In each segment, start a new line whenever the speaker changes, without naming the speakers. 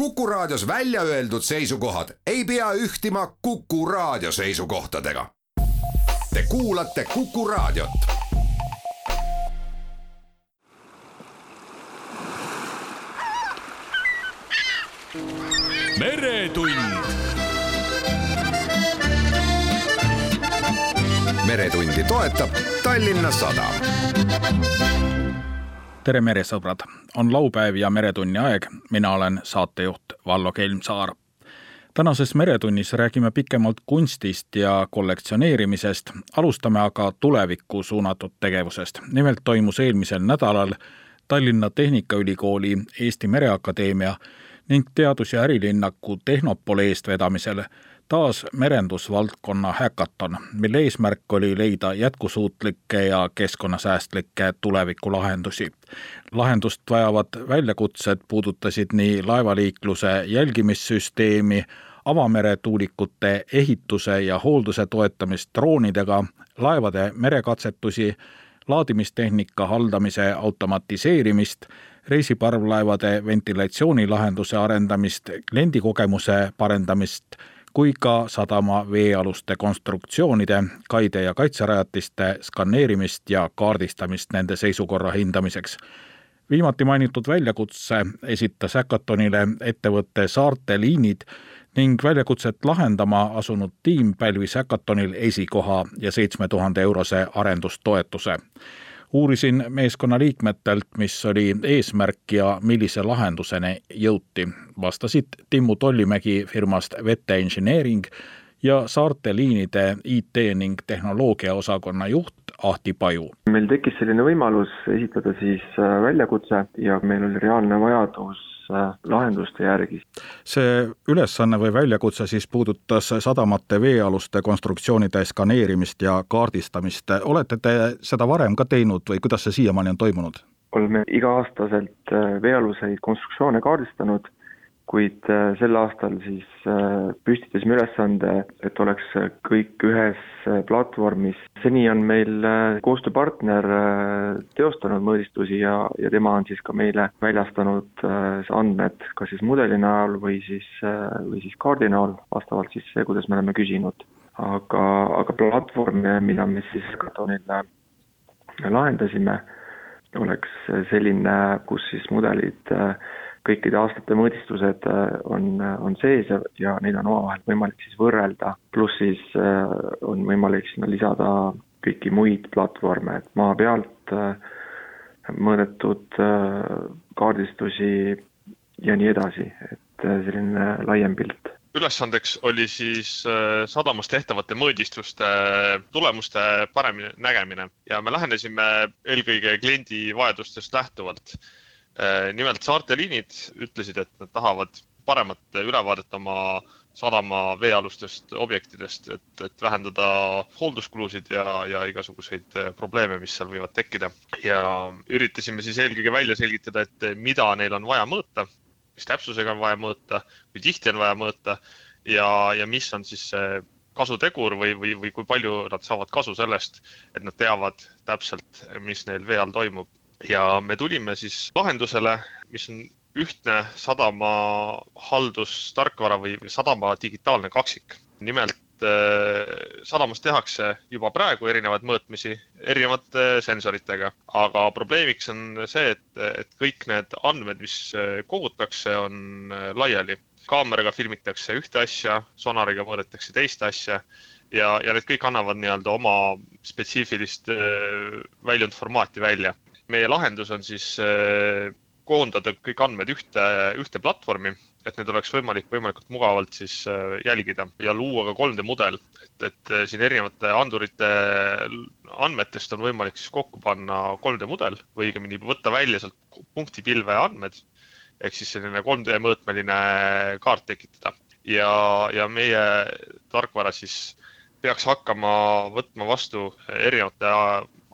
Kuku Raadios välja öeldud seisukohad ei pea ühtima Kuku Raadio seisukohtadega. Te kuulate Kuku Raadiot.
meretund
meretundi toetab Tallinna Sadam.
Tere, meresõbrad, on laupäev ja Meretunni aeg. mina olen saatejuht Vallo Kelmsaar. tänases Meretunnis räägime pikemalt kunstist ja kollektsioneerimisest, alustame aga tulevikku suunatud tegevusest. nimelt toimus eelmisel nädalal Tallinna Tehnikaülikooli Eesti Mereakadeemia ning Teadus- ja Ärilinnaku Tehnopole eestvedamisel taas merendusvaldkonna häkaton, mille eesmärk oli leida jätkusuutlikke ja keskkonnasäästlikke tulevikulahendusi. lahendust vajavad väljakutsed puudutasid nii laevaliikluse jälgimissüsteemi, avameretuulikute ehituse ja hoolduse toetamist droonidega, laevade merekatsetusi, laadimistehnika haldamise automatiseerimist, reisiparvlaevade ventilatsioonilahenduse arendamist, kliendikogemuse parendamist kui ka sadama veealuste konstruktsioonide, kaide ja kaitserajatiste skaneerimist ja kaardistamist nende seisukorra hindamiseks. viimati mainitud väljakutse esitas Hackathonile ettevõtte Saarte Liinid ning väljakutset lahendama asunud tiim pälvis Hackathonil esikoha ja seitsme tuhande eurose arendustoetuse uurisin meeskonna liikmetelt, mis oli eesmärk ja millise lahenduseni jõuti. vastasid Timmu Tollimägi firmast Vette Engineering ja Saarte liinide IT ning tehnoloogia osakonna juht Ahti Paju.
meil tekkis selline võimalus esitada siis äh, väljakutse ja meil oli reaalne vajadus Äh, lahenduste järgi.
see ülesanne või väljakutse siis puudutas sadamate veealuste konstruktsioonide skaneerimist ja kaardistamist, olete te seda varem ka teinud või kuidas see siiamaani on toimunud?
oleme iga-aastaselt äh, veealuseid konstruktsioone kaardistanud kuid äh, sel aastal siis äh, püstitasime ülesande, et oleks kõik ühes äh, platvormis. seni on meil koostööpartner teostanud mõõdistusi ja, ja tema on siis ka meile väljastanud andmed, kas siis mudeli näol või siis, või siis kaardi näol, vastavalt siis see, kuidas me oleme küsinud. aga, aga platvorm, mida me siis Hackathonil lahendasime, oleks selline, kus siis mudelid äh, kõikide aastate mõõdistused äh, on, on sees ja, ja neid on omavahel võimalik siis võrrelda, pluss siis äh, on võimalik sinna lisada kõiki muid platvorme, et maa pealt äh, mõõdetud kaardistusi ja nii edasi, et selline laiem pilt.
Ülesandeks oli siis sadamas tehtavate mõõdistuste tulemuste paremini nägemine. Ja me lähenesime eelkõige kliendi vajadustest lähtuvalt. Äh, nimelt saarte liinid ütlesid, et nad tahavad paremat ülevaadet oma sadama veealustest objektidest, et, et vähendada hoolduskulusid ja, ja igasuguseid äh, probleeme, mis seal võivad tekkida. ja üritasime siis eelkõige välja selgitada, et mida neil on vaja mõõta, mis täpsusega on vaja mõõta, kui tihti on vaja mõõta ja, ja mis on siis see kasutegur või, või, või kui palju nad saavad kasu sellest, et nad teavad täpselt, mis neil vee all toimub ja me tulime siis lahendusele, mis on ühtne sadama haldustarkvara või sadama digitaalne kaksik. nimelt äh, sadamas tehakse juba praegu erinevaid mõõtmisi erinevate sensoritega, aga probleemiks on see, et, et kõik need andmed, mis äh, kogutakse, on äh, laiali. kaameraga filmitakse ühte asja, sonariga mõõdetakse teist asja ja, ja need kõik annavad nii-öelda oma spetsiifilist väljundformaati välja meie lahendus on siis äh, koondada kõik andmed ühte, ühte platvormi, et need oleks võimalik võimalikult mugavalt siis äh, jälgida ja luua ka 3D mudel, et, et äh, siin erinevate andurite andmetest on võimalik siis kokku panna 3D mudel või õigemini võtta välja sealt punktipilve andmed. Ehk siis selline 3D mõõtmeline kaart tekitada. Ja, ja meie tarkvara siis peaks hakkama võtma vastu erinevate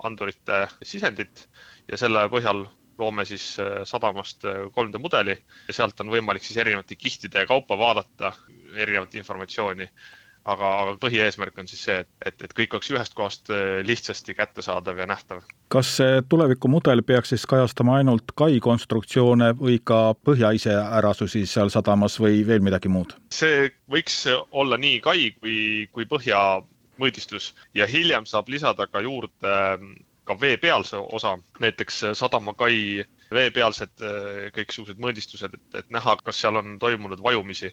andurite sisendit ja selle põhjal loome siis äh, sadamast 3D äh, mudeli ja sealt on võimalik siis erinevate kihtide kaupa vaadata erinevat informatsiooni. aga, aga põhieesmärk on siis see, et, et, et kõik oleks ühest kohast äh, lihtsasti kättesaadav ja nähtav.
kas see tulevikumudel peaks siis kajastama ainult kai konstruktsioone või ka põhja iseärasusi seal sadamas või veel midagi muud?
see võiks olla nii kai kui, kui põhja mõõdistus ja hiljem saab lisada ka juurde ähm, ka veepealse osa, näiteks sadamakai veepealsed äh, kõiksugused mõõdistused, et, et näha, kas seal on toimunud vajumisi.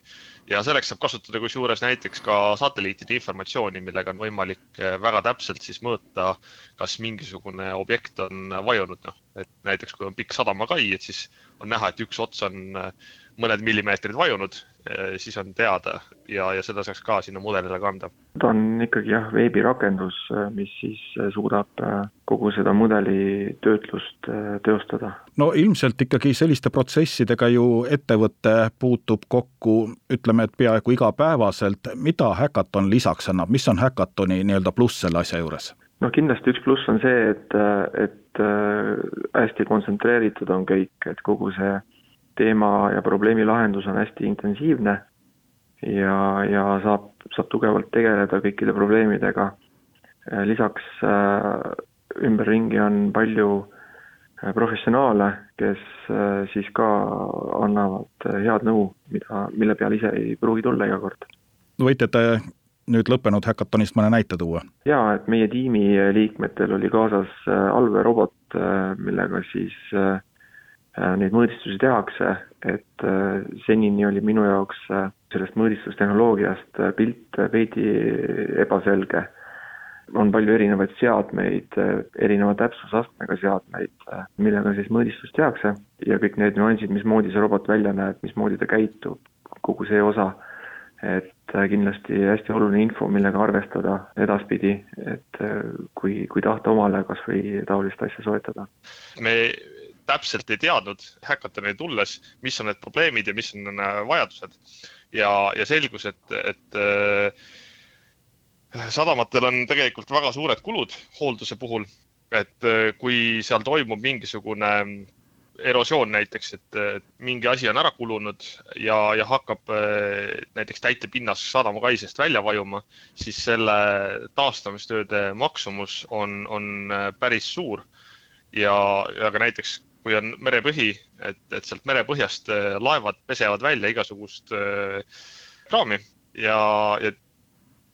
ja selleks saab kasutada kusjuures näiteks ka satelliitide informatsiooni, millega on võimalik äh, väga täpselt siis mõõta, kas mingisugune objekt on vajunud, noh, et näiteks kui on pikk sadamakai, et siis on näha, et üks ots on äh, mõned millimeetrid vajunud, eh, siis on teada ja, ja seda saaks ka sinna mudelile kanda.
ta on ikkagi jah, veebirakendus, eh, mis siis eh, suudab kogu seda mudeli töötlust teostada.
no ilmselt ikkagi selliste protsessidega ju ettevõte puutub kokku, ütleme, et peaaegu igapäevaselt, mida Hackathon lisaks annab, mis on Hackathoni nii-öelda pluss selle asja juures?
noh, kindlasti üks pluss on see, et, et hästi kontsentreeritud on kõik, et kogu see teema ja probleemi lahendus on hästi intensiivne ja, ja saab, saab tugevalt tegeleda kõikide probleemidega. lisaks äh, ümberringi on palju äh, professionaale, kes äh, siis ka annavad head nõu, mida, mille peale ise ei pruugi tulla iga kord.
võite te nüüd lõppenud häkatonist mõne näite tuua?
jaa, et meie tiimi liikmetel oli kaasas allveerobot, millega siis äh, Äh, neid mõõdistusi tehakse, et äh, senini oli minu jaoks äh, sellest mõõdistustehnoloogiast pilt veidi ebaselge. on palju erinevaid seadmeid, erineva täpsusastmega seadmeid, millega siis mõõdistust tehakse ja kõik need nüansid, mismoodi see robot välja näeb, mismoodi ta käitub, kogu see osa, et kindlasti hästi oluline info, millega arvestada edaspidi, et kui, kui tahta omale kas või taolist asja soetada.
me täpselt ei teadnud häkatonile tulles, mis on need probleemid ja mis on äh, vajadused. ja, ja selgus, et, et äh, sadamatel on tegelikult väga suured kulud hoolduse puhul. et äh, kui seal toimub mingisugune erosioon näiteks, et mingi asi on ära kulunud ja, ja hakkab näiteks täitepinnas sadamakaisest välja vajuma, siis selle taastamistööde maksumus on, on päris suur. ja, ja ka näiteks kui on merepõhi, et, et sealt merepõhjast äh, laevad pesevad välja igasugust äh, kraami ja, ja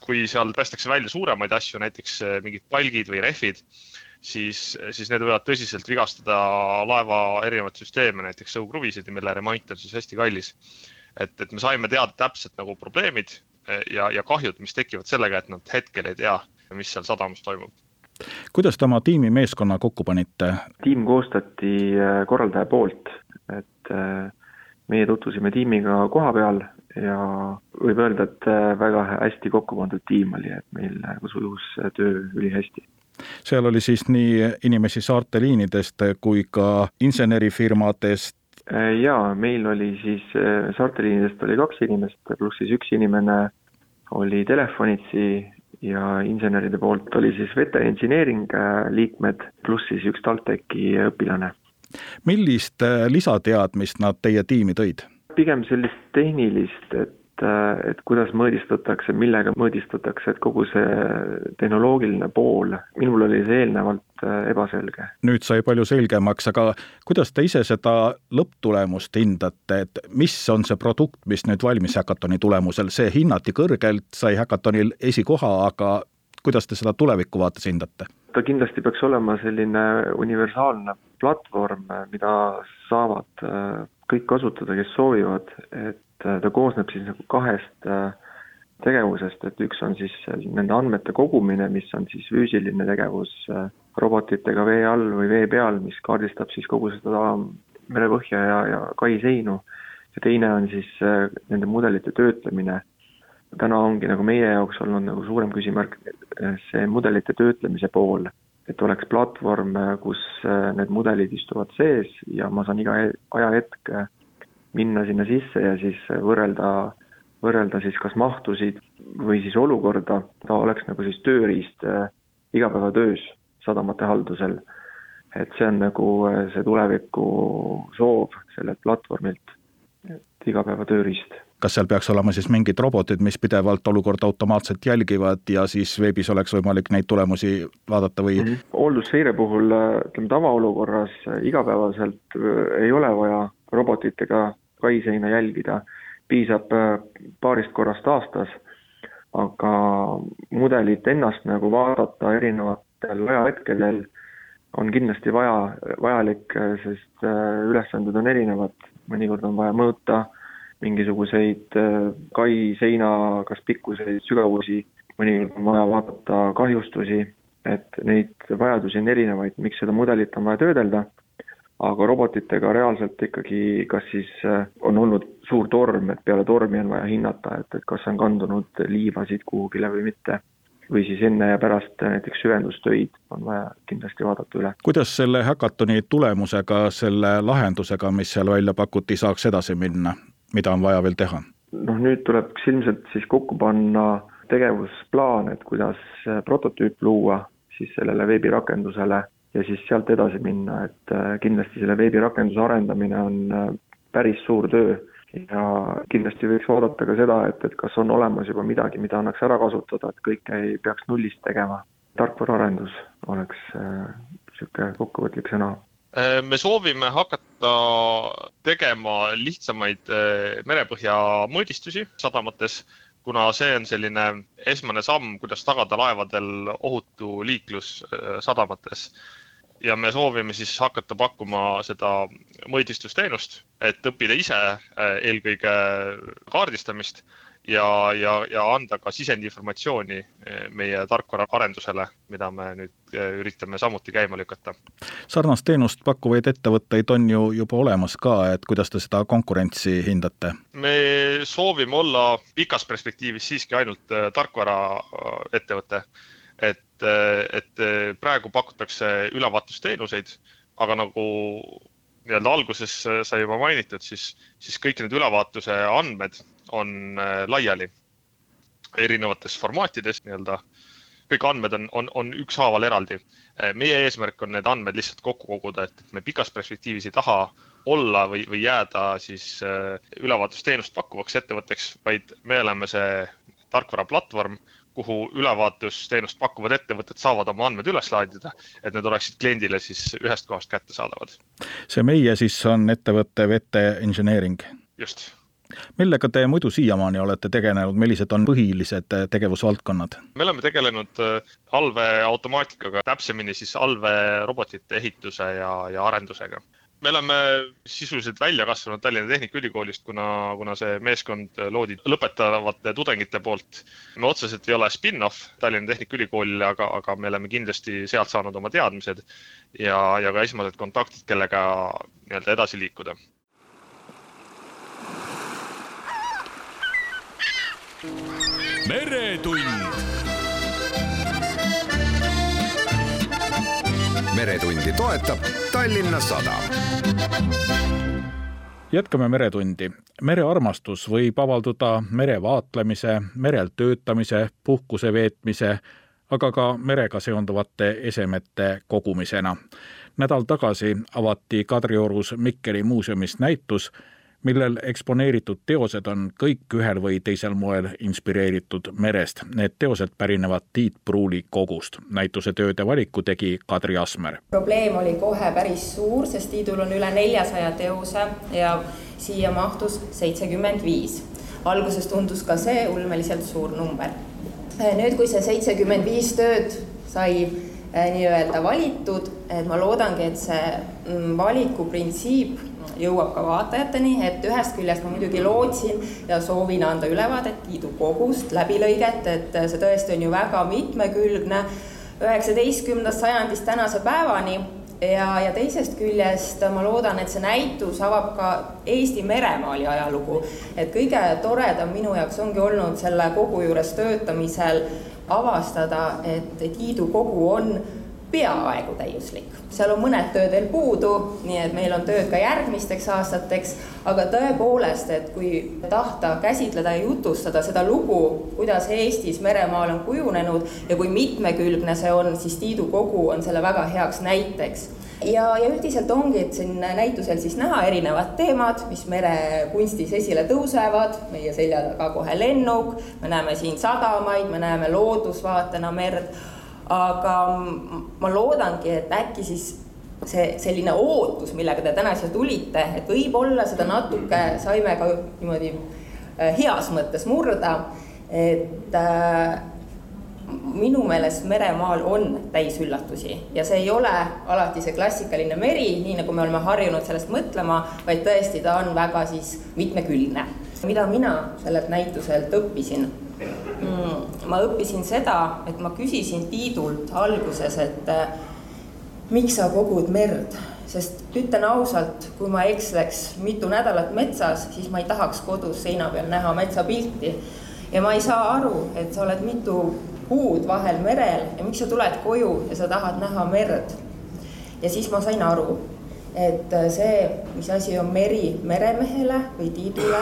kui seal pestakse välja suuremaid asju, näiteks äh, mingid palgid või rehvid, siis, siis need võivad tõsiselt vigastada laeva erinevaid süsteeme, näiteks sõukruvisid, mille remont on siis hästi kallis. et, et me saime teada täpselt nagu probleemid ja, ja kahjud, mis tekivad sellega, et nad hetkel ei tea, mis seal sadamas toimub
kuidas te oma tiimi meeskonna kokku panite?
tiim koostati äh, korraldaja poolt, et äh, meie tutvusime tiimiga koha peal ja võib öelda, et äh, väga hästi kokku pandud tiim oli, et meil nagu sujus töö ülihästi
seal oli siis nii inimesi saarte liinidest kui ka insenerifirmadest?
jaa, meil oli siis saarte liinidest oli kaks inimest, pluss siis üks inimene oli telefonitsi ja inseneride poolt oli siis veterinaring äh, liikmed, pluss siis üks TalTechi õpilane.
millist äh, lisateadmist nad teie tiimi tõid?
pigem sellist tehnilist, et et kuidas mõõdistatakse, millega mõõdistatakse, et kogu see tehnoloogiline pool, minul oli see eelnevalt äh, ebaselge.
nüüd sai palju selgemaks, aga kuidas te ise seda lõpptulemust hindate, et mis on see produkt, mis nüüd valmis Hackathoni tulemusel, see hinnati kõrgelt, sai Hackathonil esikoha, aga kuidas te seda tuleviku vaates hindate?
ta kindlasti peaks olema selline universaalne platvorm, mida saavad äh, kõik kasutada, kes soovivad, et ta koosneb siis nagu kahest äh, tegevusest, et üks on siis äh, nende andmete kogumine, mis on siis füüsiline tegevus robotitega vee all või vee peal, mis kaardistab siis kogu seda merepõhja ja, ja kai seinu. ja teine on siis nende mudelite töötlemine. täna ongi nagu meie jaoks olnud nagu suurem küsimärk see mudelite töötlemise pool, et oleks platvorm, kus need mudelid istuvad sees ja ma saan iga ajahetk minna sinna sisse ja siis võrrelda, võrrelda siis kas mahtusid või siis olukorda, ta oleks nagu siis tööriist äh, igapäevatöös sadamate haldusel. et see on nagu äh, see tuleviku soov sellelt platvormilt, et igapäevatööriist
kas seal peaks olema siis mingid robotid, mis pidevalt olukorda automaatselt jälgivad ja siis veebis oleks võimalik neid tulemusi vaadata või mm? -hmm.
hooldusseire puhul ütleme tavaolukorras igapäevaselt ei ole vaja robotit ega kaiseina jälgida, piisab paarist korrast aastas, aga mudelit ennast nagu vaadata erinevatel ajahetkedel on kindlasti vaja, vajalik, sest ülesanded on erinevad, mõnikord on vaja mõõta mingisuguseid äh, kai seina kas pikkuseid, sügavusi, mõnikord on vaja vaadata kahjustusi, et neid vajadusi on erinevaid, miks seda mudelit on vaja töödelda, aga robotitega reaalselt ikkagi kas siis äh, on olnud suur torm, et peale tormi on vaja hinnata, et, et kas on kandunud liivasid kuhugile või mitte või siis enne ja pärast näiteks süvendustöid on vaja kindlasti vaadata üle.
kuidas selle häkatoni tulemusega, selle lahendusega, mis seal välja pakuti, saaks edasi minna? mida on vaja veel teha?
noh, nüüd tuleks ilmselt siis kokku panna tegevusplaan, et kuidas prototüüp luua siis sellele veebirakendusele ja siis sealt edasi minna, et äh, kindlasti selle veebirakenduse arendamine on äh, päris suur töö. Ja kindlasti võiks vaadata ka seda, et, et kas on olemas juba midagi, mida annaks ära kasutada, et kõike ei peaks nullist tegema. tarkvaraarendus oleks niisugune äh, kokkuvõtlik sõna.
Me soovime hakata tegema lihtsamaid merepõhja mõõdistusi sadamates, kuna see on selline esmane samm, kuidas tagada laevadel ohutu liiklus äh, sadamates. ja me soovime siis hakata pakkuma seda mõõdistusteenust, et õppida ise eelkõige kaardistamist ja, ja, ja anda ka sisendinformatsiooni eh, meie tarkvaraarendusele, mida me nüüd eh, üritame samuti käima lükata.
sarnast teenust pakkuvaid ettevõtteid on ju juba olemas ka, et kuidas te seda konkurentsi hindate?
me soovime olla pikas perspektiivis siiski ainult eh, tarkvaraettevõte, et, et praegu pakutakse ülevaatusteenuseid, aga nagu nii-öelda alguses sai juba mainitud, siis, siis kõik need ülevaatuse andmed on äh, laiali erinevates formaatides nii-öelda. kõik andmed on, on, on ükshaaval eraldi. Äh, meie eesmärk on need andmed lihtsalt kokku koguda, et me pikas perspektiivis ei taha olla või, või jääda siis äh, ülevaatusteenust pakkuvaks ettevõtteks, vaid me oleme see tarkvaraplatvorm, kuhu ülevaatusteenust pakkuvad ettevõtted saavad oma andmed üles laadida, et need oleksid kliendile siis ühest kohast kättesaadavad.
see meie siis on ettevõte VT Engineering?
just
millega te muidu siiamaani olete tegelenud, millised on põhilised äh, tegevusvaldkonnad?
me oleme tegelenud äh, allveeautomaatikaga, täpsemini siis allveerobotite ehituse ja, ja arendusega me oleme sisuliselt välja kasvanud Tallinna Tehnikaülikoolist, kuna, kuna see meeskond loodi lõpetavate tudengite poolt. me otseselt ei ole spin-off Tallinna Tehnikaülikoolile, aga, aga me oleme kindlasti sealt saanud oma teadmised ja, ja ka esmased kontaktid, kellega nii-öelda edasi liikuda
meretund. Meretundi toetab Tallinna Sadam.
jätkame Meretundi. merearmastus võib avalduda mere vaatlemise, merel töötamise, puhkuse veetmise, aga ka merega seonduvate esemete kogumisena. nädal tagasi avati Kadriorus Mikkeli muuseumis näitus millel eksponeeritud teosed on kõik ühel või teisel moel inspireeritud merest. Need teosed pärinevad Tiit Pruuli kogust. näituse tööde valiku tegi Kadri Asmer.
probleem oli kohe päris suur, sest Tiidul on üle neljasaja teose ja siia mahtus seitsekümmend viis. alguses tundus ka see ulmeliselt suur number. nüüd, kui see seitsekümmend viis tööd sai nii-öelda valitud, et ma loodangi, et see mm, valikuprintsiip jõuab ka vaatajateni, et ühest küljest ma muidugi lootsin ja soovin anda ülevaadet Tiidu kogust, läbilõiget, et see tõesti on ju väga mitmekülgne, üheksateistkümnendast sajandist tänase päevani ja, ja teisest küljest ma loodan, et see näitus avab ka Eesti meremaali ajalugu. et kõige toredam minu jaoks ongi olnud selle kogu juures töötamisel avastada, et Tiidu kogu on peaaegu täiuslik. seal on mõned tööd veel puudu, nii et meil on tööd ka järgmisteks aastateks, aga tõepoolest, et kui tahta käsitleda ja jutustada seda lugu, kuidas Eestis meremaal on kujunenud ja kui mitmekülgne see on, siis Tiidu kogu on selle väga heaks näiteks ja, ja üldiselt ongi, et siin näitusel siis näha erinevad teemad, mis merekunstis esile tõusevad, meie selja taga kohe lennuk, me näeme siin sadamaid, me näeme loodusvaatena merd, aga ma loodangi, et äkki siis see selline ootus, millega te täna siia tulite, et võib-olla seda natuke saime ka niimoodi äh, heas mõttes murda, et äh, minu meelest meremaal on täis üllatusi ja see ei ole alati see klassikaline meri, nii nagu me oleme harjunud sellest mõtlema, vaid tõesti, ta on väga siis mitmekülgne. mida mina sellelt näituselt õppisin mm,? ma õppisin seda, et ma küsisin Tiidult alguses, et äh, miks sa kogud merd, sest ütlen ausalt, kui ma eksleks mitu nädalat metsas, siis ma ei tahaks kodus seina peal näha metsapilti. ja ma ei saa aru, et sa oled mitu kuud vahel merel ja miks sa tuled koju ja sa tahad näha merd. ja siis ma sain aru, et see, mis asi on meri meremehele või Tiidule,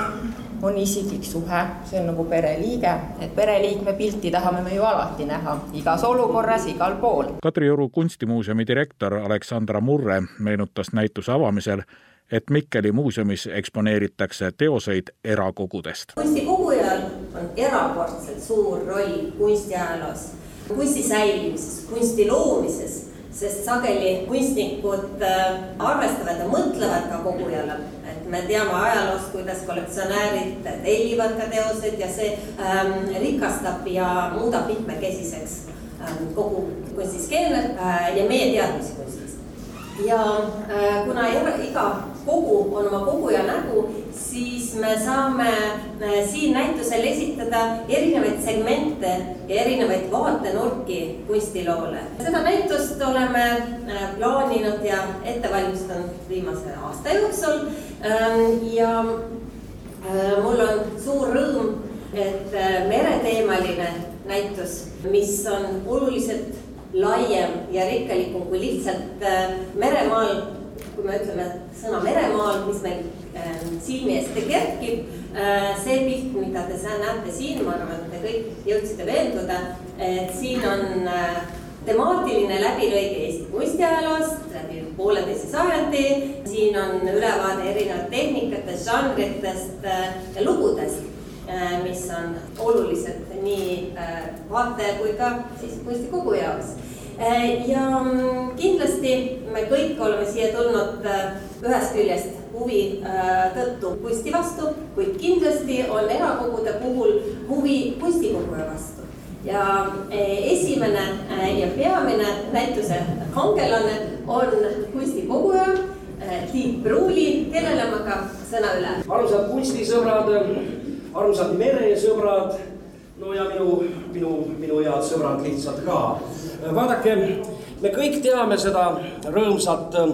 on isiklik suhe, see on nagu pereliige, et pereliikme pilti tahame me ju alati näha, igas olukorras, igal pool.
Kadrioru kunstimuuseumi direktor Aleksandra Murre meenutas näituse avamisel, et Mikkeli muuseumis eksponeeritakse teoseid erakogudest.
kunstikogujal on erakordselt suur roll kunstiajaloos, kunsti säilimises, kunsti loomises, sest sageli kunstnikud äh, arvestavad ja mõtlevad ka kogujale. me teame ajaloost, kuidas kollektsionäärid tellivad ka teoseid ja see ähm, rikastab ja muudab mitmekesiseks ähm, kogu kunstiskeene äh, ja meie teadmisi kunstis. Ja äh, kuna iga kogu on oma koguja nägu, siis me saame äh, siin näitusel esitada erinevaid segmente ja erinevaid vaatenurki kunstiloole. seda näitust oleme äh, plaaninud ja ette valmistanud viimase aasta jooksul. Ähm, ja mul on suur rõõm, et mereteemaline näitus, mis on oluliselt laiem ja rikkalikum kui lihtsalt meremaal kui me ütleme sõna meremaal, mis meil äh, silmi ette kerkib äh,, see pilt, mida te näete siin, ma arvan, et te kõik jõudsite veenduda, et siin on äh, temaatiline läbilõige Eesti kunstiajaloost läbi pooleteise sajandi, siin on ülevaade erinevat tehnikatest, žanritest äh, ja lugudest äh,, mis on olulised nii äh, vaataja kui ka siis kunstikogu jaoks. Äh, ja mm, kindlasti me kõik oleme siia tulnud äh, ühest küljest huvi äh, tõttu kunsti vastu, kuid kindlasti on erakogude puhul huvi kunstikoguja vastu. ja esimene ja peamine näituse kangelane on kunstikoguja Tiit Pruuli, kellele ma ka sõna üle.
armsad kunstisõbrad, armsad meresõbrad, no ja minu, minu, minu head sõbrad lihtsalt ka vaadake, me kõik teame seda rõõmsat äh,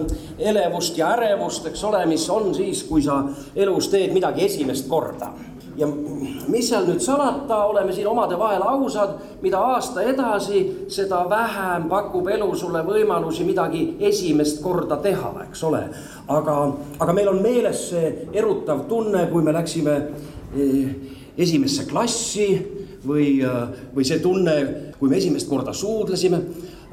elevust ja ärevust, eks ole, mis on siis, kui sa elus teed midagi esimest korda. ja mis seal nüüd salata, oleme siin omavahel ausad, mida aasta edasi, seda vähem pakub elu sulle võimalusi midagi esimest korda teha, eks ole. aga, aga meil on meeles see erutav tunne, kui me läksime eh, esimesse klassi või, äh, või see tunne, kui me esimest korda suudlesime.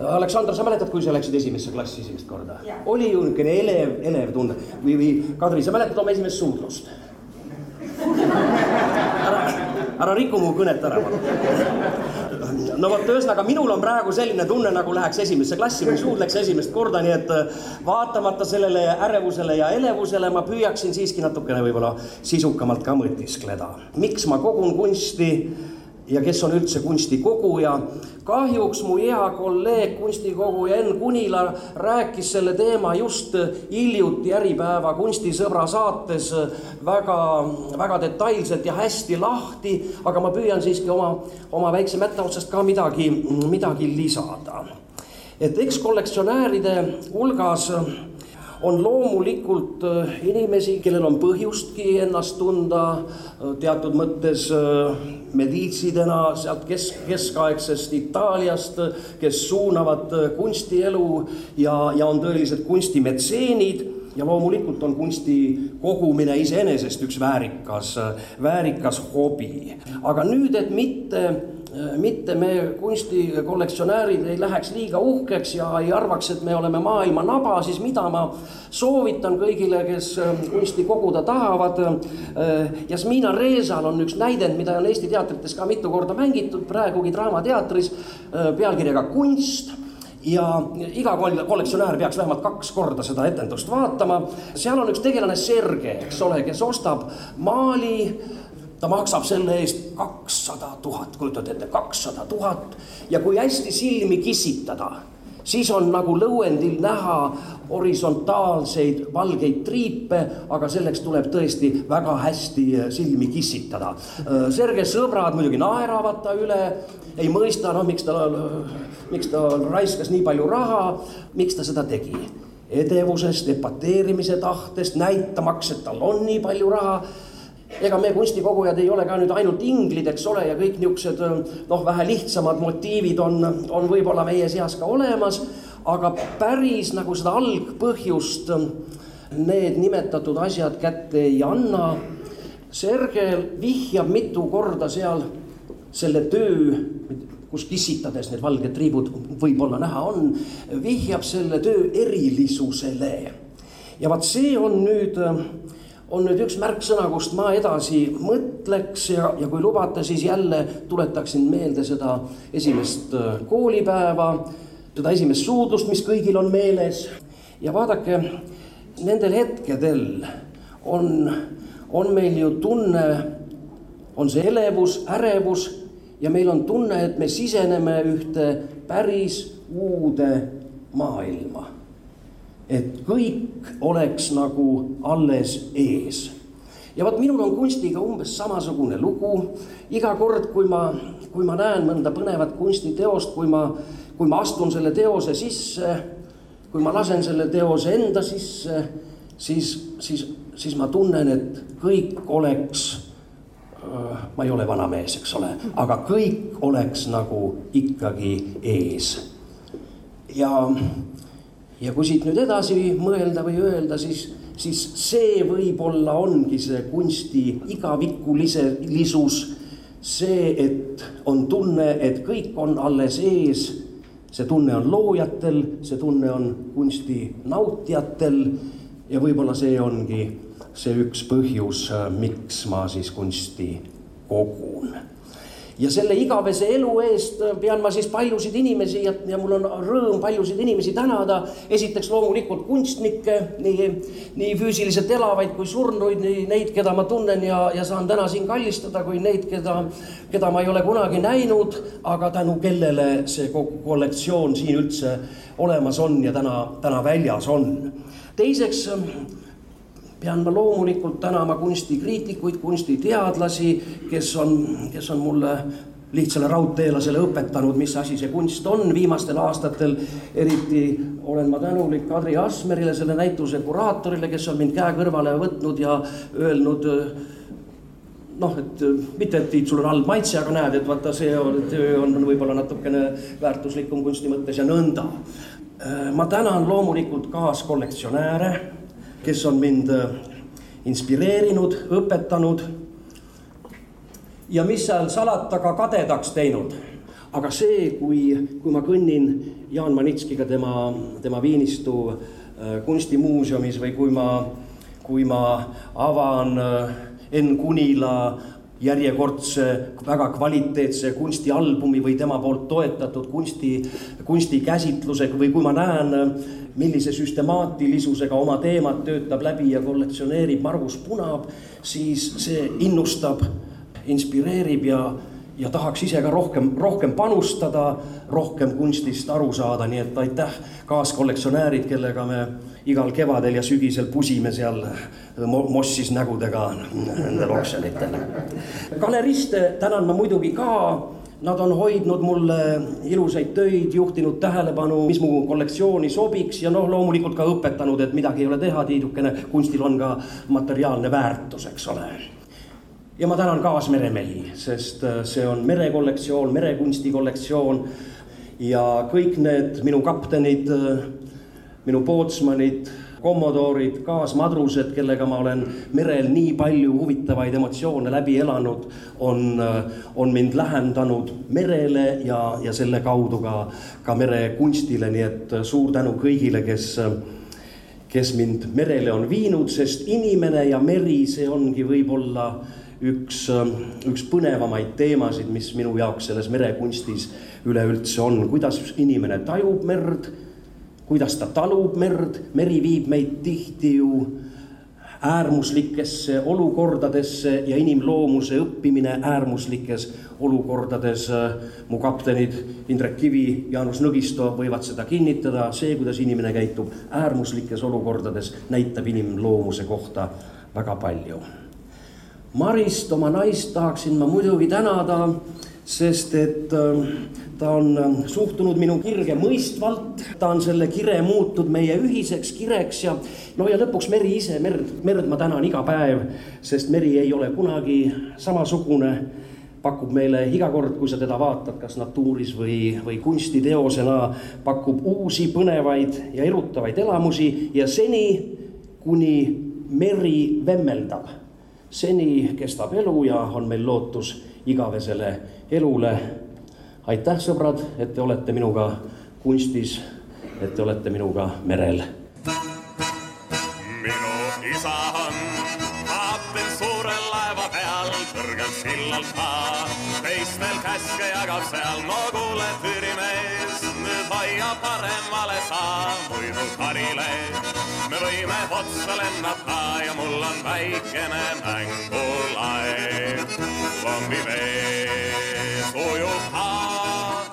Aleksandr, sa mäletad, kui sa läksid esimesse klassi esimest korda? oli ju niisugune elev, elev tunne või, või Kadri, sa mäletad oma esimest suudlust? ära, ära riku mu kõnet ära, palun no vot, ühesõnaga minul on praegu selline tunne, nagu läheks esimesse klassi või suudleks esimest korda, nii et äh, vaatamata sellele ärevusele ja elevusele ma püüaksin siiski natukene võib-olla sisukamalt ka mõtiskleda. miks ma kogun kunsti ja kes on üldse kunstikoguja. kahjuks mu hea kolleeg, kunstikoguja Enn Kunila rääkis selle teema just hiljuti Äripäeva kunstisõbra saates väga, väga detailselt ja hästi lahti, aga ma püüan siiski oma, oma väikse mätta otsast ka midagi, midagi lisada. et eks kollektsionääride hulgas on loomulikult äh, inimesi, kellel on põhjustki ennast tunda äh, teatud mõttes äh, mediitsidena sealt kesk, keskaegsest Itaaliast, kes suunavad kunstielu ja, ja on tõelised kunstimetseenid ja loomulikult on kunsti kogumine iseenesest üks väärikas, väärikas hobi. aga nüüd, et mitte mitte me kunstikollektsionäärid ei läheks liiga uhkeks ja ei arvaks, et me oleme maailma naba, siis mida ma soovitan kõigile, kes kunsti koguda tahavad. Jasmina Reesal on üks näidend, mida on Eesti teatrites ka mitu korda mängitud, praegugi Draamateatris pealkirjaga Kunst ja iga kollektsionäär peaks vähemalt kaks korda seda etendust vaatama. seal on üks tegelane Sergei, eks ole, kes ostab maali ta maksab selle eest kakssada tuhat, kujutad ette, kakssada tuhat ja kui hästi silmi kissitada, siis on nagu lõuendil näha horisontaalseid valgeid triipe, aga selleks tuleb tõesti väga hästi silmi kissitada. Sergei sõbrad muidugi naeravad ta üle, ei mõista, noh, miks ta, miks ta raiskas nii palju raha, miks ta seda tegi. edevusest, epateerimise tahtest, näitamaks, et tal on nii palju raha ega me kunstikogujad ei ole ka nüüd ainult inglid, eks ole, ja kõik niisugused noh, vähe lihtsamad motiivid on, on võib-olla meie seas ka olemas, aga päris nagu seda algpõhjust need nimetatud asjad kätte ei anna. Sergel vihjab mitu korda seal selle töö, kus kissitades need valged triibud võib-olla näha on, vihjab selle töö erilisusele. ja vaat see on nüüd, on nüüd üks märksõna, kust ma edasi mõtleks ja, ja kui lubate, siis jälle tuletaksin meelde seda esimest äh, koolipäeva, seda esimest suudlust, mis kõigil on meeles. ja vaadake, nendel hetkedel on, on meil ju tunne, on see elevus, ärevus ja meil on tunne, et me siseneme ühte päris uude maailma. Et kõik oleks nagu alles ees. ja vot minul on kunstiga umbes samasugune lugu. iga kord, kui ma, kui ma näen mõnda põnevat kunstiteost, kui ma, kui ma astun selle teose sisse, kui ma lasen selle teose enda sisse, siis, siis, siis ma tunnen, et kõik oleks ma ei ole vana mees, eks ole, aga kõik oleks nagu ikkagi ees. ja, ja kui siit nüüd edasi mõelda või öelda, siis, siis see võib-olla ongi see kunsti igavikulisus. see, et on tunne, et kõik on alles ees. see tunne on loojatel, see tunne on kunsti nautijatel ja võib-olla see ongi see üks põhjus, miks ma siis kunsti kogun. Ja selle igavese elu eest pean ma siis paljusid inimesi ja, ja mul on rõõm paljusid inimesi tänada. esiteks loomulikult kunstnikke, nii, nii füüsiliselt elavaid kui surnuid, nii neid, keda ma tunnen ja, ja saan täna siin kallistada, kui neid, keda, keda ma ei ole kunagi näinud, aga tänu kellele see kogu kollektsioon siin üldse olemas on ja täna, täna väljas on. teiseks pean ma loomulikult tänama kunstikriitikuid, kunstiteadlasi, kes on, kes on mulle lihtsale raudteelasele õpetanud, mis asi see kunst on viimastel aastatel. eriti olen ma tänulik Kadri Asmerile, selle näituse kuraatorile, kes on mind käe kõrvale võtnud ja öelnud noh, et mitte, et Tiit, sul on halb maitse, aga näed, et vaata, see on, töö on võib-olla natukene väärtuslikum kunsti mõttes ja nõnda. ma tänan loomulikult kaaskollektsionääre kes on mind äh, inspireerinud, õpetanud. ja mis seal salata, ka kadedaks teinud. aga see, kui, kui ma kõnnin Jaan Manitskiga tema, tema Viinistu äh, kunstimuuseumis või kui ma, kui ma avan äh, Enn Kunila järjekordse väga kvaliteetse kunstialbumi või tema poolt toetatud kunsti, kunstikäsitluse või kui ma näen millise süstemaatilisusega oma teemat töötab läbi ja kollektsioneerib Margus Punab, siis see innustab, inspireerib ja, ja tahaks ise ka rohkem, rohkem panustada, rohkem kunstist aru saada, nii et aitäh, kaaskollektsionäärid, kellega me igal kevadel ja sügisel pusime seal mossis nägudega nendel oksjonitel. galeriste tänan ma muidugi ka Nad on hoidnud mulle ilusaid töid, juhtinud tähelepanu, mis mu kollektsiooni sobiks ja noh, loomulikult ka õpetanud, et midagi ei ole teha, tiidukene kunstil on ka materiaalne väärtus, eks ole. Ja ma tänan kaasmeremehi, sest äh, see on merekollektsioon, merekunsti kollektsioon. Ja kõik need minu kaptenid, äh, minu pootsmanid, kommodoorid, kaasmadrused, kellega ma olen merel nii palju huvitavaid emotsioone läbi elanud, on, on mind lähendanud merele ja, ja selle kaudu ka, ka merekunstile, nii et suur tänu kõigile, kes kes mind merele on viinud, sest inimene ja meri, see ongi võib-olla üks, üks põnevamaid teemasid, mis minu jaoks selles merekunstis üleüldse on, kuidas inimene tajub merd, kuidas ta talub merd, meri viib meid tihti ju äärmuslikesse olukordadesse ja inimloomuse õppimine äärmuslikes olukordades. mu kaptenid Indrek Kivi, Jaanus Nõgisto võivad seda kinnitada, see, kuidas inimene käitub äärmuslikes olukordades, näitab inimloomuse kohta väga palju. Marist, oma naist, tahaksin ma muidugi tänada, sest et ta on ähm, suhtunud minu kirge mõistvalt, ta on selle kire muutnud meie ühiseks kireks ja no ja lõpuks meri ise, merd, merd ma tänan iga päev, sest meri ei ole kunagi samasugune, pakub meile iga kord, kui sa teda vaatad, kas natuuris või, või kunstiteosena, pakub uusi põnevaid ja erutavaid elamusi ja seni, kuni meri vemmeldab, seni kestab elu ja on meil lootus igavesele elule aitäh, sõbrad, et te olete minuga kunstis, et te olete minuga merel.
minu isa on kapten suure laeva peal, kõrgel sillal ta teistel käske jagab seal, no kuule, tüürimees, nüüd hoia paremale sa, muidu karile me võime otsa lennata ja mul on väikene mängulaev, lombi vees ujub haa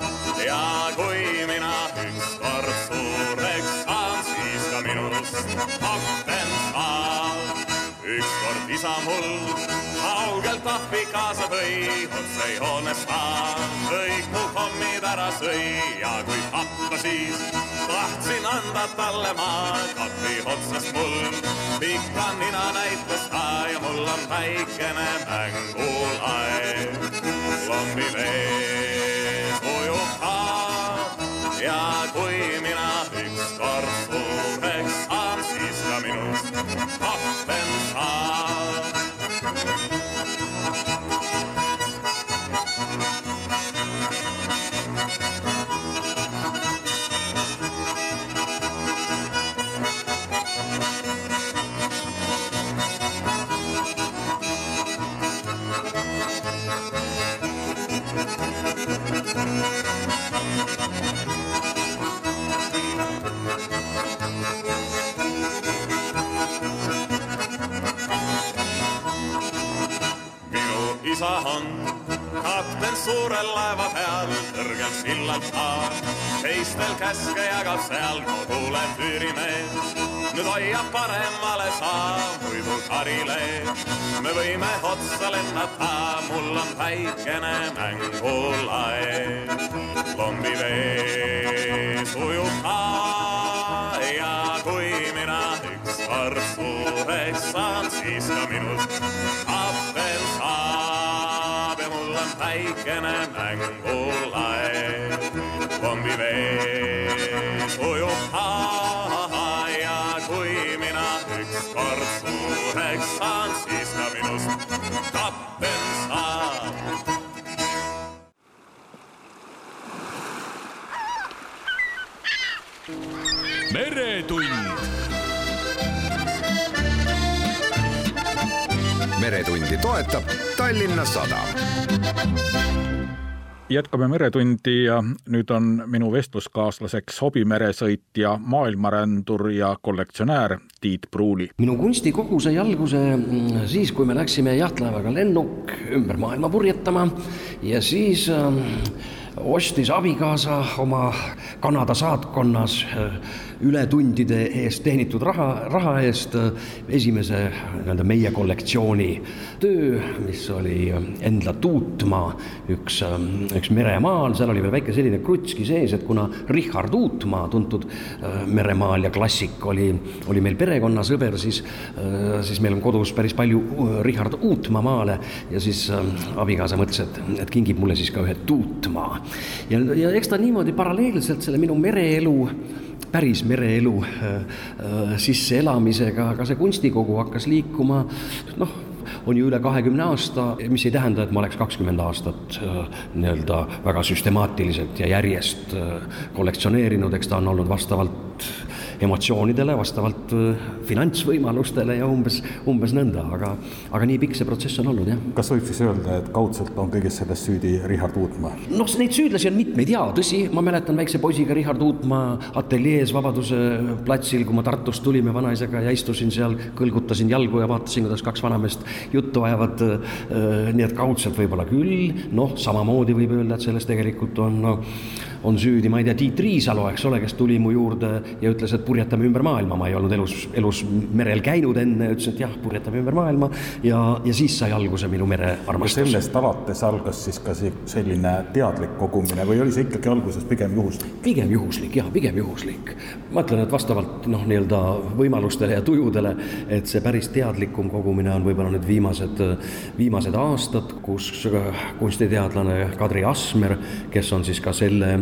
ja kui mina ükskord suureks saan, siis ka minust kapten saab. ükskord isa mul kaugelt ahvi kaasa tõi, otse joonest kõik mu kommid ära sõi ja kui tappa siis tahtsin anda talle ma kapi otsast mul pika nina näitas ta ja mul on väikene mängulaev lombi vees ujub ta ja kui mina ükskord suureks saan, siis ka minust kapten saab. Isa on kapten suure laeva peal, kõrgel sillal ta teistel käske jagab seal, no kuule tüürimees, nüüd hoia paremale sa, muidu karile. Me võime otsa lennata, mul on väikene mängulaev, lombi vees ujub ta ja kui mina ükskord suureks saan, siis ka minust väikene mängulaev. kombi vees ujub ta ja kui mina ükskord suureks saan, siis ka minust kapten saab.
meretund meretundi toetab Tallinna Sadam.
jätkame Meretundi ja nüüd on minu vestluskaaslaseks hobimeresõitja, maailmarändur ja kollektsionäär Tiit Pruuli.
minu kunstikogu sai alguse mm, siis, kui me läksime jahtlaevaga lennuk ümber maailma purjetama ja siis äh, ostis abikaasa oma Kanada saatkonnas äh, ületundide eest teenitud raha, raha eest äh, esimese nii-öelda meie kollektsiooni töö, mis oli äh, Endla Tuutmaa, üks, üks meremaal, seal oli veel väike selline krutski sees, et kuna Richard Uutmaa, tuntud meremaal ja klassik, oli, oli meil perekonnasõber, siis, siis meil on kodus päris palju Richard Uutmaa maale ja siis abikaasa mõtles, et, et kingib mulle siis ka ühe Tuutmaa ja, ja eks ta niimoodi paralleelselt selle minu mereelu päris mereelu sisseelamisega, ka see kunstikogu hakkas liikuma noh, on ju üle kahekümne aasta, mis ei tähenda, et ma oleks kakskümmend aastat nii-öelda väga süstemaatiliselt ja järjest kollektsioneerinud, eks ta on olnud vastavalt emotsioonidele, vastavalt äh, finantsvõimalustele ja umbes, umbes nõnda, aga, aga nii pikk see protsess on olnud, jah.
kas võib siis öelda, et kaudselt on kõiges selles süüdi Richard Uutmaa?
noh, neid süüdlasi on mitmeid jaa, tõsi, ma mäletan väikse poisiga Richard Uutmaa ateljees Vabaduse platsil, kui ma Tartust tulime vanaisaga ja istusin seal, kõlgutasin jalgu ja vaatasin, kuidas kaks vanameest juttu ajavad äh,. nii et kaudselt võib-olla küll, noh, samamoodi võib öelda, et selles tegelikult on no, on süüdi, ma ei tea, Tiit Riisalo, eks ole, kes tuli mu juurde ja ütles, et purjetame ümber maailma, ma ei olnud elus, elus merel käinud enne, ütlesin, et jah, purjetame ümber maailma ja, ja siis sai alguse minu merearmastus.
sellest alates algas siis ka selline teadlik kogumine või oli see ikkagi alguses pigem juhuslik?
pigem juhuslik, jah, pigem juhuslik. ma ütlen, et vastavalt noh, nii-öelda võimalustele ja tujudele, et see päris teadlikum kogumine on võib-olla nüüd viimased, viimased aastad, kus kunstiteadlane Kadri Asmer, kes on siis ka selle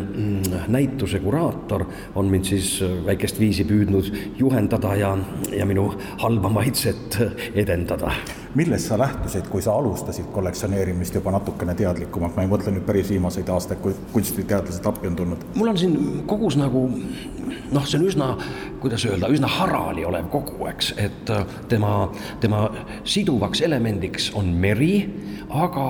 näituse kuraator on mind siis väikest viisi püüdnud juhendada ja, ja minu halba maitset edendada.
millest sa lähtusid, kui sa alustasid kollektsioneerimist juba natukene teadlikumalt, ma ei mõtle nüüd päris viimaseid aastaid, kui kunstiteadlased appi on tulnud?
mul on siin kogus nagu noh, see on üsna, kuidas öelda, üsna harali olev kogu, eks, et tema, tema siduvaks elemendiks on meri, aga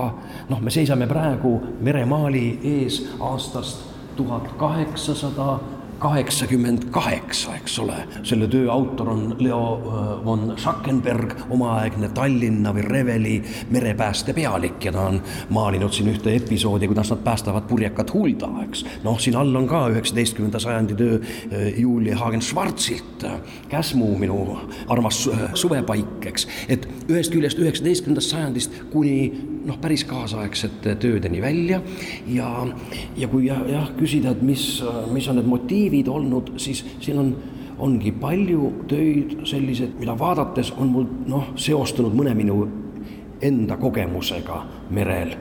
noh, me seisame praegu meremaali ees aastast tuhat kaheksasada kaheksakümmend kaheksa, eks ole. selle töö autor on Leo äh, von Schackenberg, omaaegne Tallinna või Reveli merepääste pealik ja ta on maalinud siin ühte episoodi, kuidas nad päästavad purjekat Hulda, eks. noh, siin all on ka üheksateistkümnenda sajandi töö äh, Julia Hagen-Schwarzilt, äh, Käsmu, minu armas suvepaik, eks. et ühest küljest üheksateistkümnendast sajandist kuni noh, päris kaasaegsete töödeni välja ja, ja kui jah, jah, küsida, et mis, mis on need motiivid olnud, siis siin on ongi palju töid sellised, mida vaadates on mul noh, seostunud mõne minu enda kogemusega merel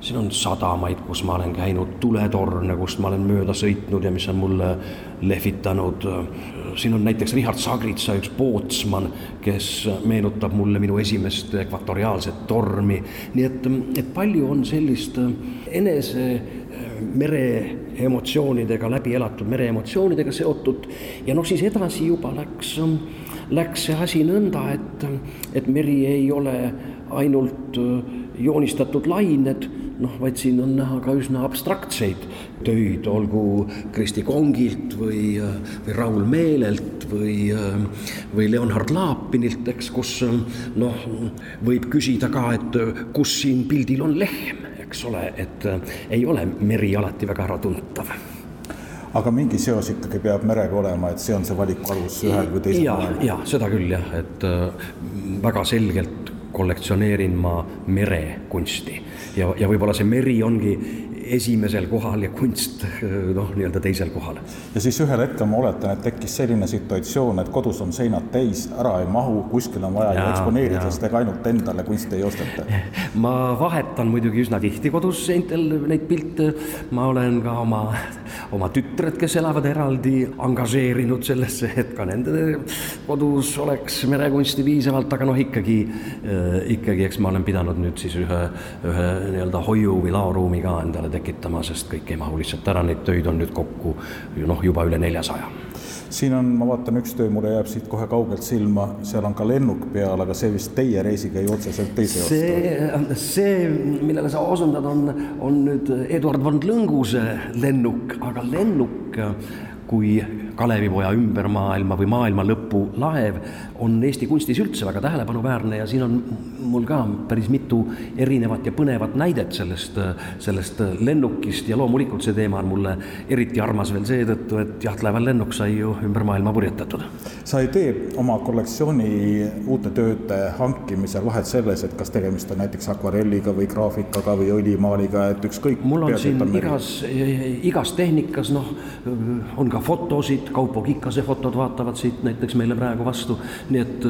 siin on sadamaid, kus ma olen käinud, tuletorne, kust ma olen mööda sõitnud ja mis on mulle lehvitanud. siin on näiteks Richard Sagritsa üks pootsman, kes meenutab mulle minu esimest ekvatoriaalset tormi. nii et, et palju on sellist enese mere emotsioonidega, läbi elatud mere emotsioonidega seotud. Ja noh, siis edasi juba läks, läks see asi nõnda, et, et meri ei ole ainult joonistatud lained noh, vaid siin on näha ka üsna abstraktseid töid, olgu Kristi Kongilt või, või Raul Meelelt või, või Leonhard Laapinilt, eks, kus noh, võib küsida ka, et kus siin pildil on lehm, eks ole, et ei ole meri alati väga äratuntav
aga mingi seos ikkagi peab merega olema, et see on see valiku alus ühel või teisel
moel? ja seda küll jah, et väga selgelt kollektsioneerin ma merekunsti ja, ja võib-olla see meri ongi esimesel kohal ja kunst noh, nii-öelda teisel kohal.
ja siis ühel hetkel ma oletan, et tekkis selline situatsioon, et kodus on seinad täis, ära ei mahu, kuskil on vaja ju eksponeerida, sest ega ainult endale kunsti ei osteta.
ma vahetan muidugi üsna tihti kodus seintel neid pilte, ma olen ka oma, oma tütred, kes elavad eraldi, angažeerinud sellesse, et ka nende kodus oleks merekunsti piisavalt, aga noh, ikkagi, ikkagi eks ma olen pidanud nüüd siis ühe, ühe nii-öelda hoiu või laoruumi ka endale tegema tekitama, sest kõik ei mahu lihtsalt ära, neid töid on nüüd kokku noh, juba üle neljasaja
siin on, ma vaatan, üks töö mulle jääb siit kohe kaugelt silma, seal on ka lennuk peal, aga see vist teie reisiga ei otseselt ei seostu.
see, see, millele sa osundad, on, on nüüd Eduard von Lõnguse lennuk, aga lennuk kui Kalevipoja ümber maailma või maailma lõpu laev on Eesti kunstis üldse väga tähelepanuväärne ja siin on mul ka päris mitu erinevat ja põnevat näidet sellest, sellest lennukist ja loomulikult see teema on mulle eriti armas veel seetõttu, et jahtlaeval lennuk sai ju ümber maailma purjetatud.
sa ei tee oma kollektsiooni uute tööde hankimisel vahet selles, et kas tegemist on näiteks akvarelliga või graafikaga või õlimaaliga, et ükskõik.
mul on siin igas, igas tehnikas noh, on ka fotosid, Kaupo Kikase fotod vaatavad siit näiteks meile praegu vastu, nii et,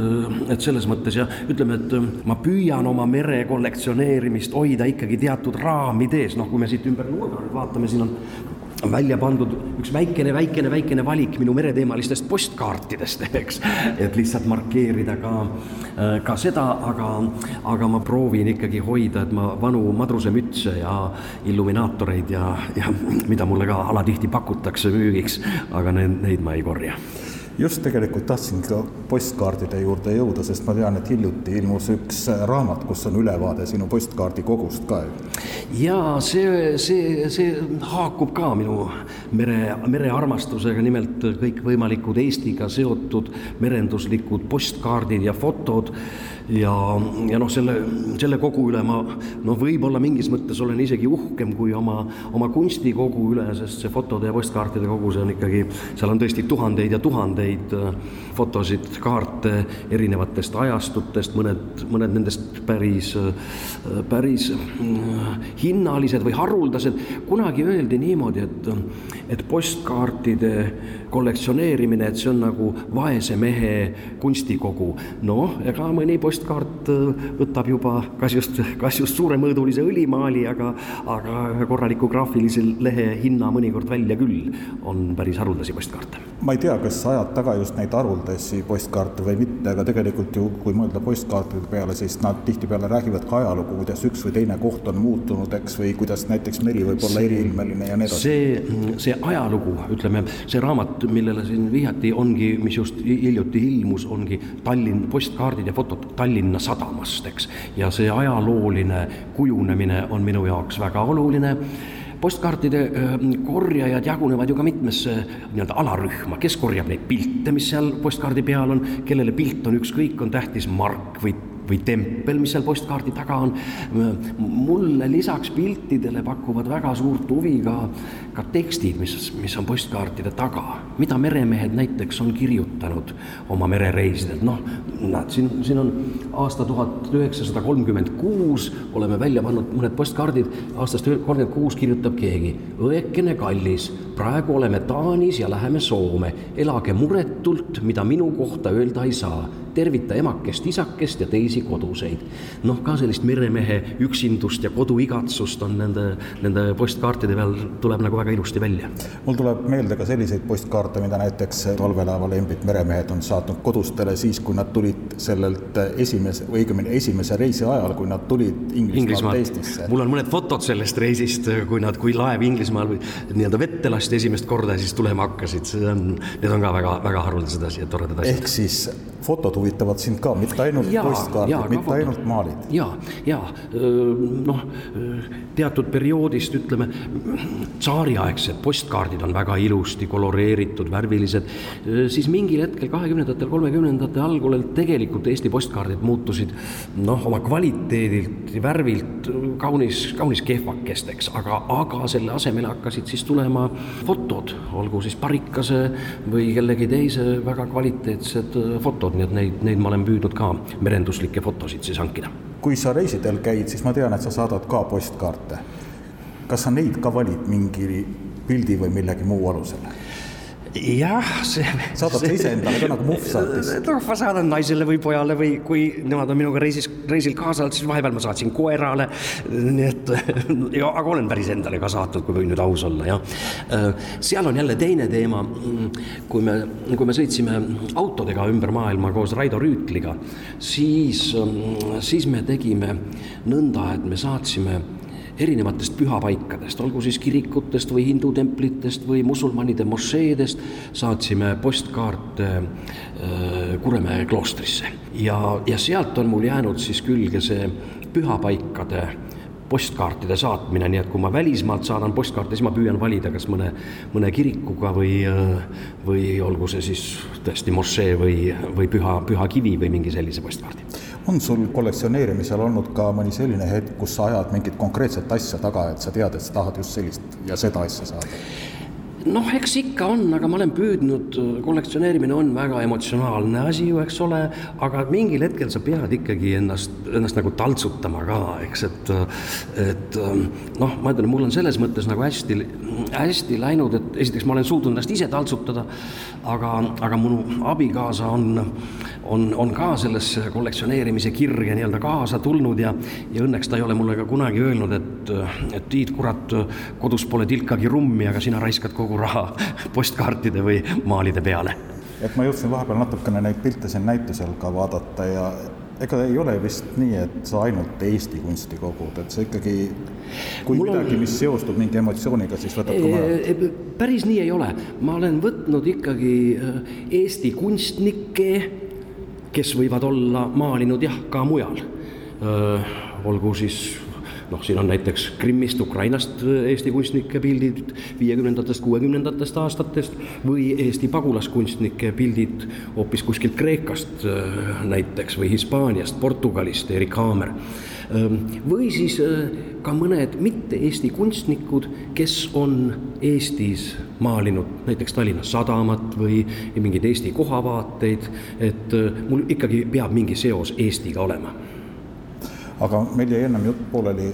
et selles mõttes jah, ütleme, et ma püüan oma mere kollektsioneerimist hoida ikkagi teatud raamides, noh, kui me siit ümber nurga nüüd vaatame, siin on välja pandud üks väikene, väikene, väikene valik minu mereteemalistest postkaartidest, eks. et lihtsalt markeerida ka, ka seda, aga, aga ma proovin ikkagi hoida, et ma vanu madrusemütse ja illuminaatoreid ja, ja mida mulle ka alatihti pakutakse müügiks, aga need, neid ma ei korja
just tegelikult tahtsin ka postkaardide juurde jõuda, sest ma tean, et hiljuti ilmus üks raamat, kus on ülevaade sinu postkaardikogust ka.
ja see, see, see haakub ka minu mere, merearmastusega, nimelt kõikvõimalikud Eestiga seotud merenduslikud postkaardid ja fotod ja, ja noh, selle, selle kogu üle ma noh, võib-olla mingis mõttes olen isegi uhkem kui oma, oma kunstikogu üle, sest see fotode ja postkaartide kogu, see on ikkagi, seal on tõesti tuhandeid ja tuhandeid äh, fotosid, kaarte erinevatest ajastutest, mõned, mõned nendest päris, päris äh, hinnalised või haruldased. kunagi öeldi niimoodi, et, et postkaartide kollektsioneerimine, et see on nagu vaese mehe kunstikogu. noh, ega mõni postkaart äh, võtab juba kas just, kas just suuremõõdulise õlimaali, aga, aga korraliku graafilise lehe hinna mõnikord välja küll. on päris haruldasi postkaarte.
ma ei tea, kas ajad taga just neid haruldasi postkaarte või mitte, aga tegelikult ju, kui mõelda postkaartide peale, siis nad tihtipeale räägivad ka ajalugu, kuidas üks või teine koht on muutunud, eks, või kuidas näiteks meri võib olla eriilmeline ja nii edasi.
see, see ajalugu, ütleme, see raamat raamat, millele siin vihjati, ongi, mis just hiljuti ilmus, ongi Tallinn, postkaardid ja fotod Tallinna sadamast, eks. ja see ajalooline kujunemine on minu jaoks väga oluline postkaartide korjajad jagunevad ju ka mitmesse nii-öelda alarühma, kes korjab neid pilte, mis seal postkaardi peal on, kellele pilt on ükskõik, on tähtis mark või või tempel, mis seal postkaardi taga on. mulle lisaks piltidele pakuvad väga suurt huvi ka, ka tekstid, mis, mis on postkaartide taga, mida meremehed näiteks on kirjutanud oma merereisidel, noh, näed, siin, siin on aasta tuhat üheksasada kolmkümmend kuus, oleme välja pannud mõned postkaardid, aastast kolmkümmend kuus kirjutab keegi, õekene kallis, praegu oleme Taanis ja läheme Soome, elage muretult, mida minu kohta öelda ei saa. Tervita emakest, isakest ja teisi koduseid. noh, ka sellist meremehe üksindust ja koduigatsust on nende, nende postkaartide peal, tuleb nagu väga ilusti välja.
mul tuleb meelde ka selliseid postkaarte, mida näiteks valvelaeva lembid meremehed on saatnud kodustele siis, kui nad tulid sellelt esimese, või õigemini esimese reisi ajal, kui nad tulid Inglismaalt Eestisse.
mul on mõned fotod sellest reisist, kui nad, kui laev Inglismaal nii-öelda vette lasti esimest korda ja siis tulema hakkasid, see on, need on ka väga, väga haruldased asjad, toredad asjad.
ehk siis fotod huvitavad sind ka, mitte ainult postkaardid, mitte ainult maalid.
ja, ja noh, teatud perioodist ütleme, tsaariaegsed postkaardid on väga ilusti koloreeritud, värvilised, siis mingil hetkel kahekümnendatel, kolmekümnendate algul tegelikult Eesti postkaardid muutusid noh, oma kvaliteedilt, värvilt kaunis, kaunis kehvakesteks, aga, aga selle asemele hakkasid siis tulema fotod, olgu siis Parikase või kellegi teise väga kvaliteetsed fotod, nii et neid, neid ma olen püüdnud ka merenduslikke fotosid siis hankida.
kui sa reisidel käid, siis ma tean, et sa saadad ka postkaarte. Kas sa neid ka valid mingi pildi või millegi muu alusel?
jah, see.
saadad sa ise endale ka nagu muhv saatis?
noh, ma saadan naisele või pojale või kui nemad on minuga reisis, reisil kaasa olnud, siis vahepeal ma saatsin koerale. nii et, aga olen päris endale ka saatnud, kui võin nüüd aus olla, jah. seal on jälle teine teema. kui me, kui me sõitsime autodega ümber maailma koos Raido Rüütliga, siis, siis me tegime nõnda, et me saatsime erinevatest pühapaikadest, olgu siis kirikutest või hindutemplitest või musulmanide mošeedest, saatsime postkaarte äh, Kuremäe kloostrisse. ja, ja sealt on mul jäänud siis külge see pühapaikade postkaartide saatmine, nii et kui ma välismaalt saadan postkaarte, siis ma püüan valida kas mõne, mõne kirikuga või, äh, või olgu see siis tõesti mošee või, või püha, püha kivi või mingi sellise postkaardi
on sul kollektsioneerimisel olnud ka mõni selline hetk, kus sa ajad mingit konkreetset asja taga, et sa tead, et sa tahad just sellist ja seda asja saada?
Noh, eks ikka on, aga ma olen püüdnud, kollektsioneerimine on väga emotsionaalne asi ju, eks ole, aga mingil hetkel sa pead ikkagi ennast, ennast nagu taltsutama ka, eks, et et noh, ma ütlen, mul on selles mõttes nagu hästi, hästi läinud, et esiteks ma olen suutnud ennast ise taltsutada, aga, aga mu abikaasa on, on, on ka sellesse kollektsioneerimise kirge nii-öelda kaasa tulnud ja, ja õnneks ta ei ole mulle ka kunagi öelnud, et, et Tiit, kurat, kodus pole tilkagi rummi, aga sina raiskad kogu raha postkaartide või maalide peale.
et ma jõudsin vahepeal natukene neid pilte siin näitusel ka vaadata ja ega ei ole vist nii, et sa ainult Eesti kunsti kogud, et sa ikkagi, kui Mul midagi on..., mis seostub mingi emotsiooniga, siis võtad ka mujalt?
päris nii ei ole, ma olen võtnud ikkagi äh, Eesti kunstnikke, kes võivad olla maalinud jah, ka mujal. Olgu siis noh, siin on näiteks Krimmist, Ukrainast äh, Eesti kunstnike pildid viiekümnendatest, kuuekümnendatest aastatest või Eesti pagulaskunstnike pildid hoopis kuskilt Kreekast äh, näiteks või Hispaaniast, Portugalist, Erik Haamer. Ähm, või siis äh, ka mõned mitte Eesti kunstnikud, kes on Eestis maalinud näiteks Tallinna Sadamat või mingeid Eesti kohavaateid, et mul ikkagi peab mingi seos Eestiga olema
aga meil jäi ennem jutt pooleli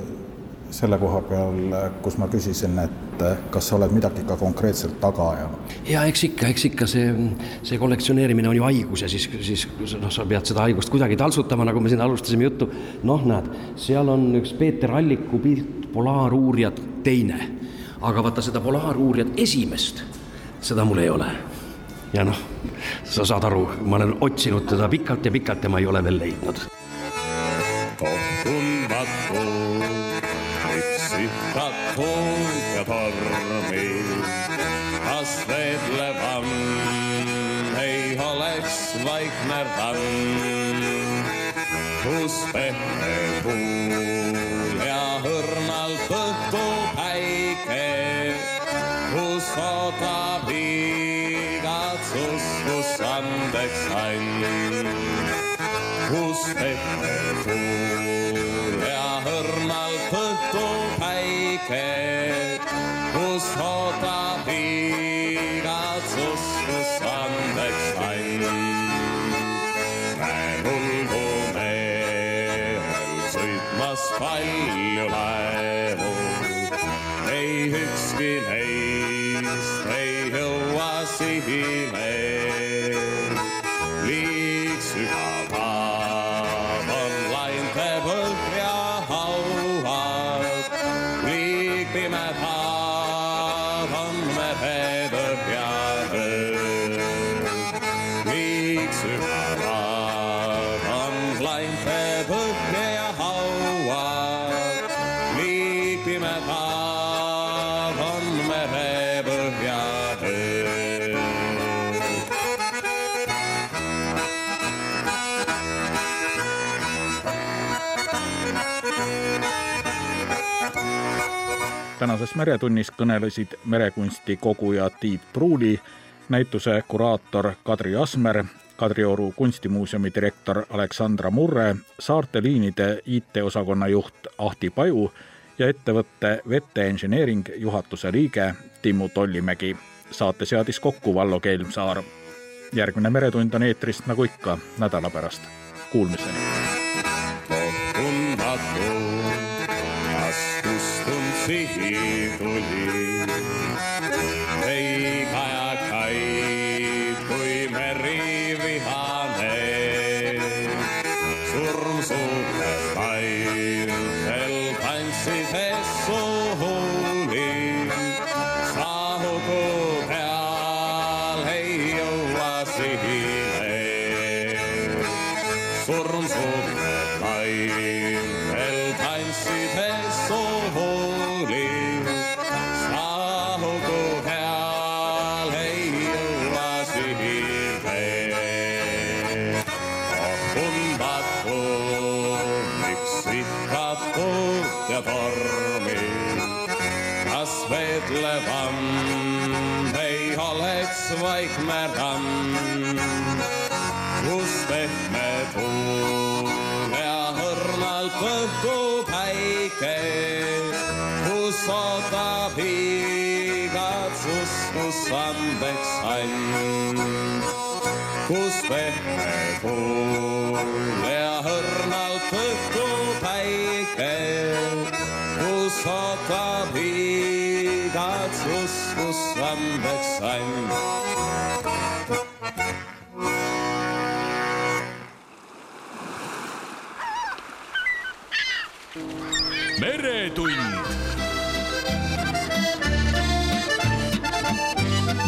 selle koha peal, kus ma küsisin, et kas sa oled midagi ka konkreetselt taga ajanud?
ja eks ikka, eks ikka see, see kollektsioneerimine on ju haigus ja siis, siis noh, sa pead seda haigust kuidagi taltsutama, nagu me siin alustasime juttu. noh, näed, seal on üks Peeter Alliku pilt Polaaruurijat teine, aga vaata seda Polaaruurijat esimest, seda mul ei ole. ja noh, sa saad aru, ma olen otsinud teda pikalt ja pikalt ja ma ei ole veel leidnud
tundmatu, üksitatud ja tormi. kas vedlevam ei oleks vaikne rann, kus pehme tuul
Meretunnis kõnelesid merekunsti koguja Tiit Pruuli, näituse kuraator Kadri Asmer, Kadrioru kunstimuuseumi direktor Aleksandra Murre, Saarte liinide IT-osakonna juht Ahti Paju ja ettevõtte Vette Engineering juhatuse liige Timmu Tollimägi. saate seadis kokku Vallo Kelmsaar. järgmine Meretund on eetris nagu ikka nädala pärast. Kuulmiseni.
Sihi tuli.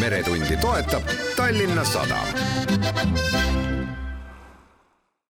Meretundi toetab Tallinna Sadam